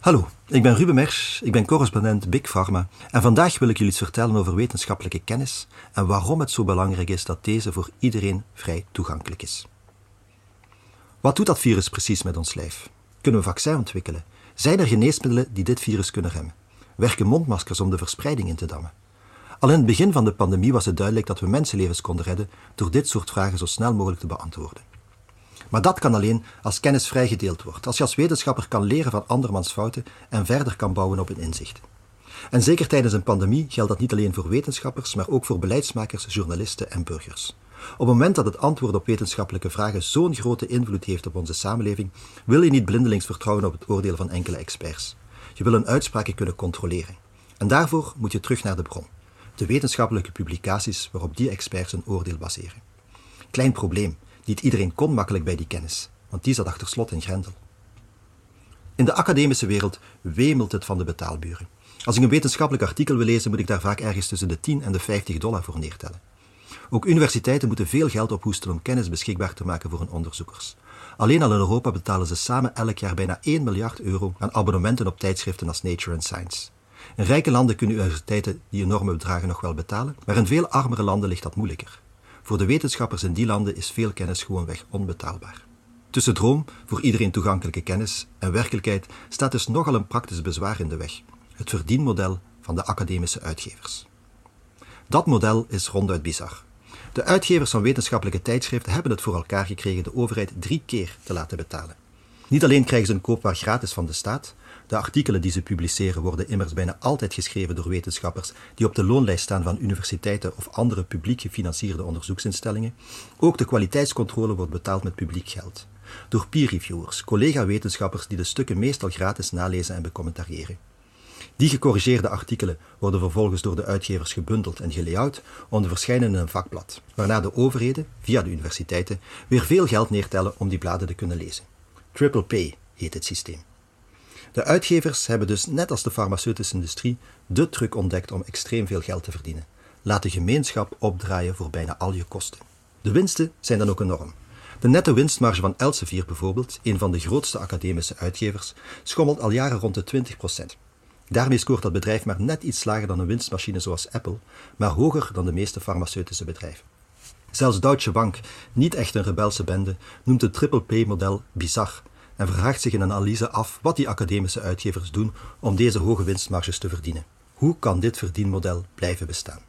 Hallo, ik ben Ruben Mersch, ik ben correspondent Big Pharma en vandaag wil ik jullie iets vertellen over wetenschappelijke kennis en waarom het zo belangrijk is dat deze voor iedereen vrij toegankelijk is. Wat doet dat virus precies met ons lijf? Kunnen we vaccin ontwikkelen? Zijn er geneesmiddelen die dit virus kunnen remmen? Werken mondmaskers om de verspreiding in te dammen? Al in het begin van de pandemie was het duidelijk dat we mensenlevens konden redden door dit soort vragen zo snel mogelijk te beantwoorden. Maar dat kan alleen als kennis vrijgedeeld wordt, als je als wetenschapper kan leren van andermans fouten en verder kan bouwen op een inzicht. En zeker tijdens een pandemie geldt dat niet alleen voor wetenschappers, maar ook voor beleidsmakers, journalisten en burgers. Op het moment dat het antwoord op wetenschappelijke vragen zo'n grote invloed heeft op onze samenleving, wil je niet blindelings vertrouwen op het oordeel van enkele experts. Je wil hun uitspraken kunnen controleren. En daarvoor moet je terug naar de bron, de wetenschappelijke publicaties waarop die experts een oordeel baseren. Klein probleem. Niet iedereen kon makkelijk bij die kennis, want die zat achter slot en grendel. In de academische wereld wemelt het van de betaalburen. Als ik een wetenschappelijk artikel wil lezen, moet ik daar vaak ergens tussen de 10 en de 50 dollar voor neertellen. Ook universiteiten moeten veel geld ophoesten om kennis beschikbaar te maken voor hun onderzoekers. Alleen al in Europa betalen ze samen elk jaar bijna 1 miljard euro aan abonnementen op tijdschriften als Nature and Science. In rijke landen kunnen universiteiten die enorme bedragen nog wel betalen, maar in veel armere landen ligt dat moeilijker. Voor de wetenschappers in die landen is veel kennis gewoonweg onbetaalbaar. Tussen droom, voor iedereen toegankelijke kennis, en werkelijkheid staat dus nogal een praktisch bezwaar in de weg: het verdienmodel van de academische uitgevers. Dat model is ronduit bizar. De uitgevers van wetenschappelijke tijdschriften hebben het voor elkaar gekregen de overheid drie keer te laten betalen. Niet alleen krijgen ze een koopwaar gratis van de staat, de artikelen die ze publiceren worden immers bijna altijd geschreven door wetenschappers die op de loonlijst staan van universiteiten of andere publiek gefinancierde onderzoeksinstellingen. Ook de kwaliteitscontrole wordt betaald met publiek geld. Door peer-reviewers, collega-wetenschappers die de stukken meestal gratis nalezen en becommentariëren. Die gecorrigeerde artikelen worden vervolgens door de uitgevers gebundeld en gelayout om te verschijnen in een vakblad, waarna de overheden, via de universiteiten, weer veel geld neertellen om die bladen te kunnen lezen. Triple P heet het systeem. De uitgevers hebben dus, net als de farmaceutische industrie, de truc ontdekt om extreem veel geld te verdienen. Laat de gemeenschap opdraaien voor bijna al je kosten. De winsten zijn dan ook enorm. De netto winstmarge van Elsevier bijvoorbeeld, een van de grootste academische uitgevers, schommelt al jaren rond de 20%. Daarmee scoort dat bedrijf maar net iets lager dan een winstmachine zoals Apple, maar hoger dan de meeste farmaceutische bedrijven. Zelfs Deutsche Bank, niet echt een rebelse bende, noemt het triple P-model bizar en vraagt zich in een analyse af wat die academische uitgevers doen om deze hoge winstmarges te verdienen. Hoe kan dit verdienmodel blijven bestaan?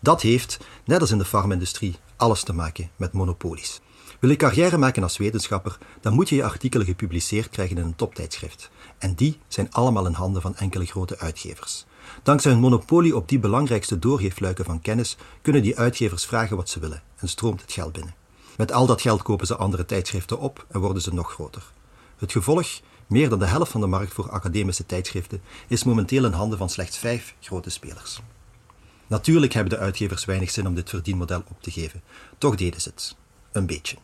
Dat heeft, net als in de farmindustrie, alles te maken met monopolies. Wil je carrière maken als wetenschapper, dan moet je je artikelen gepubliceerd krijgen in een toptijdschrift. En die zijn allemaal in handen van enkele grote uitgevers. Dankzij hun monopolie op die belangrijkste doorgeefluiken van kennis kunnen die uitgevers vragen wat ze willen en stroomt het geld binnen. Met al dat geld kopen ze andere tijdschriften op en worden ze nog groter. Het gevolg, meer dan de helft van de markt voor academische tijdschriften, is momenteel in handen van slechts vijf grote spelers. Natuurlijk hebben de uitgevers weinig zin om dit verdienmodel op te geven, toch deden ze het. Een beetje.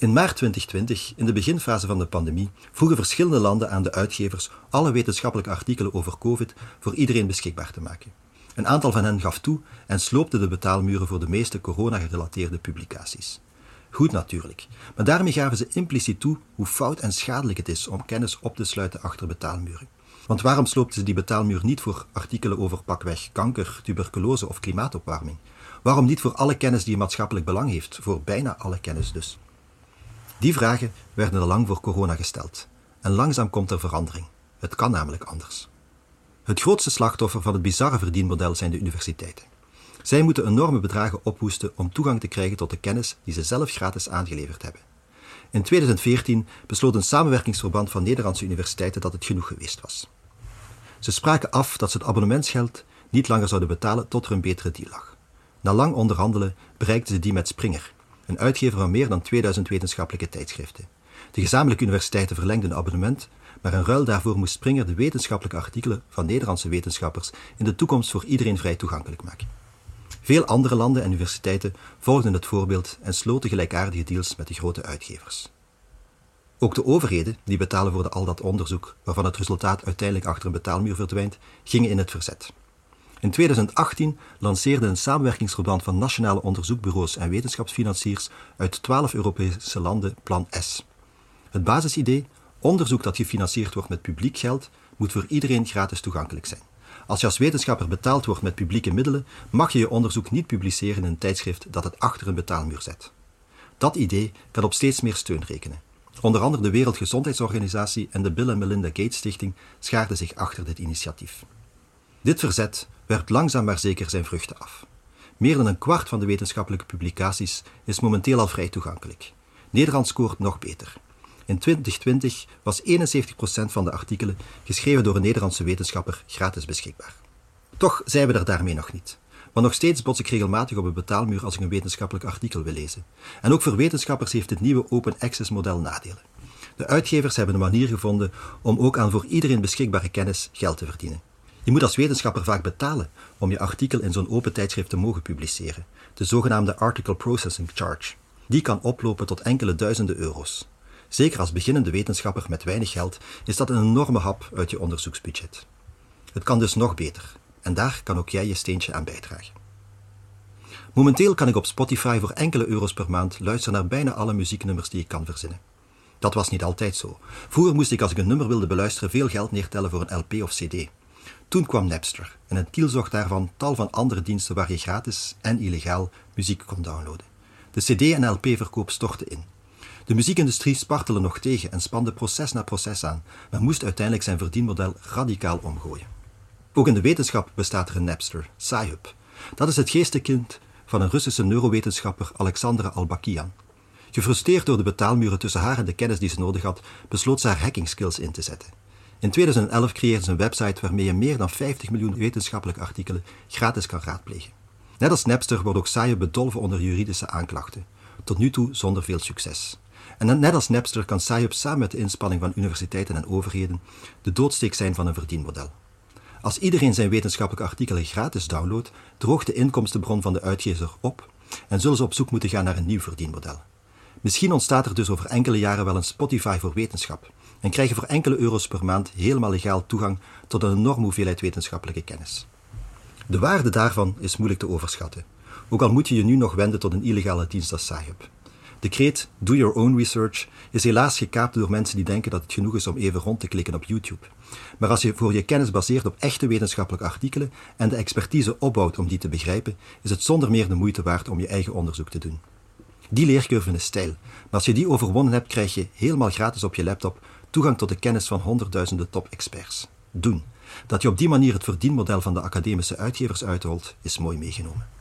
In maart 2020, in de beginfase van de pandemie, vroegen verschillende landen aan de uitgevers alle wetenschappelijke artikelen over COVID voor iedereen beschikbaar te maken. Een aantal van hen gaf toe en sloopte de betaalmuren voor de meeste corona-gerelateerde publicaties. Goed natuurlijk, maar daarmee gaven ze impliciet toe hoe fout en schadelijk het is om kennis op te sluiten achter betaalmuren. Want waarom sloopten ze die betaalmuur niet voor artikelen over pakweg kanker, tuberculose of klimaatopwarming? Waarom niet voor alle kennis die maatschappelijk belang heeft, voor bijna alle kennis dus? Die vragen werden al lang voor corona gesteld. En langzaam komt er verandering. Het kan namelijk anders. Het grootste slachtoffer van het bizarre verdienmodel zijn de universiteiten. Zij moeten enorme bedragen ophoesten om toegang te krijgen tot de kennis die ze zelf gratis aangeleverd hebben. In 2014 besloot een samenwerkingsverband van Nederlandse universiteiten dat het genoeg geweest was. Ze spraken af dat ze het abonnementsgeld niet langer zouden betalen tot er een betere deal lag. Na lang onderhandelen bereikten ze die met Springer, een uitgever van meer dan 2000 wetenschappelijke tijdschriften. De gezamenlijke universiteiten verlengden een abonnement, maar in ruil daarvoor moest Springer de wetenschappelijke artikelen van Nederlandse wetenschappers in de toekomst voor iedereen vrij toegankelijk maken. Veel andere landen en universiteiten volgden het voorbeeld en sloten gelijkaardige deals met de grote uitgevers. Ook de overheden, die betalen voor de al dat onderzoek, waarvan het resultaat uiteindelijk achter een betaalmuur verdwijnt, gingen in het verzet. In 2018 lanceerde een samenwerkingsverband van nationale onderzoekbureaus en wetenschapsfinanciers uit 12 Europese landen Plan S. Het basisidee Onderzoek dat gefinancierd wordt met publiek geld moet voor iedereen gratis toegankelijk zijn. Als je als wetenschapper betaald wordt met publieke middelen, mag je je onderzoek niet publiceren in een tijdschrift dat het achter een betaalmuur zet. Dat idee kan op steeds meer steun rekenen. Onder andere de Wereldgezondheidsorganisatie en de Bill en Melinda Gates Stichting schaarden zich achter dit initiatief. Dit verzet werpt langzaam maar zeker zijn vruchten af. Meer dan een kwart van de wetenschappelijke publicaties is momenteel al vrij toegankelijk. Nederland scoort nog beter. In 2020 was 71% van de artikelen geschreven door een Nederlandse wetenschapper gratis beschikbaar. Toch zijn we er daarmee nog niet. Maar nog steeds bots ik regelmatig op een betaalmuur als ik een wetenschappelijk artikel wil lezen. En ook voor wetenschappers heeft dit nieuwe open access model nadelen. De uitgevers hebben een manier gevonden om ook aan voor iedereen beschikbare kennis geld te verdienen. Je moet als wetenschapper vaak betalen om je artikel in zo'n open tijdschrift te mogen publiceren, de zogenaamde Article Processing Charge. Die kan oplopen tot enkele duizenden euro's. Zeker als beginnende wetenschapper met weinig geld is dat een enorme hap uit je onderzoeksbudget. Het kan dus nog beter. En daar kan ook jij je steentje aan bijdragen. Momenteel kan ik op Spotify voor enkele euro's per maand luisteren naar bijna alle muzieknummers die ik kan verzinnen. Dat was niet altijd zo. Vroeger moest ik als ik een nummer wilde beluisteren veel geld neertellen voor een LP of CD. Toen kwam Napster en het kielzocht daarvan tal van andere diensten waar je gratis en illegaal muziek kon downloaden. De CD- en LP-verkoop stortte in. De muziekindustrie spartelde nog tegen en spande proces na proces aan, maar moest uiteindelijk zijn verdienmodel radicaal omgooien. Ook in de wetenschap bestaat er een Napster, Sci-Hub. Dat is het geestekind van een Russische neurowetenschapper Alexandra Albakian. Gefrustreerd door de betaalmuren tussen haar en de kennis die ze nodig had, besloot ze haar hacking skills in te zetten. In 2011 creëerde ze een website waarmee je meer dan 50 miljoen wetenschappelijke artikelen gratis kan raadplegen. Net als Napster wordt ook Sci-Hub bedolven onder juridische aanklachten. Tot nu toe zonder veel succes. En net als Napster kan Sci-Hub samen met de inspanning van universiteiten en overheden de doodsteek zijn van een verdienmodel. Als iedereen zijn wetenschappelijke artikelen gratis downloadt, droogt de inkomstenbron van de uitgever op en zullen ze op zoek moeten gaan naar een nieuw verdienmodel. Misschien ontstaat er dus over enkele jaren wel een Spotify voor wetenschap en krijg je voor enkele euro's per maand helemaal legaal toegang tot een enorme hoeveelheid wetenschappelijke kennis. De waarde daarvan is moeilijk te overschatten, ook al moet je je nu nog wenden tot een illegale dienst als Sahib. De kreet Do Your Own Research is helaas gekaapt door mensen die denken dat het genoeg is om even rond te klikken op YouTube. Maar als je voor je kennis baseert op echte wetenschappelijke artikelen en de expertise opbouwt om die te begrijpen, is het zonder meer de moeite waard om je eigen onderzoek te doen. Die leercurve is stijl, maar als je die overwonnen hebt, krijg je helemaal gratis op je laptop toegang tot de kennis van honderdduizenden top-experts. Doen. Dat je op die manier het verdienmodel van de academische uitgevers uitholt, is mooi meegenomen.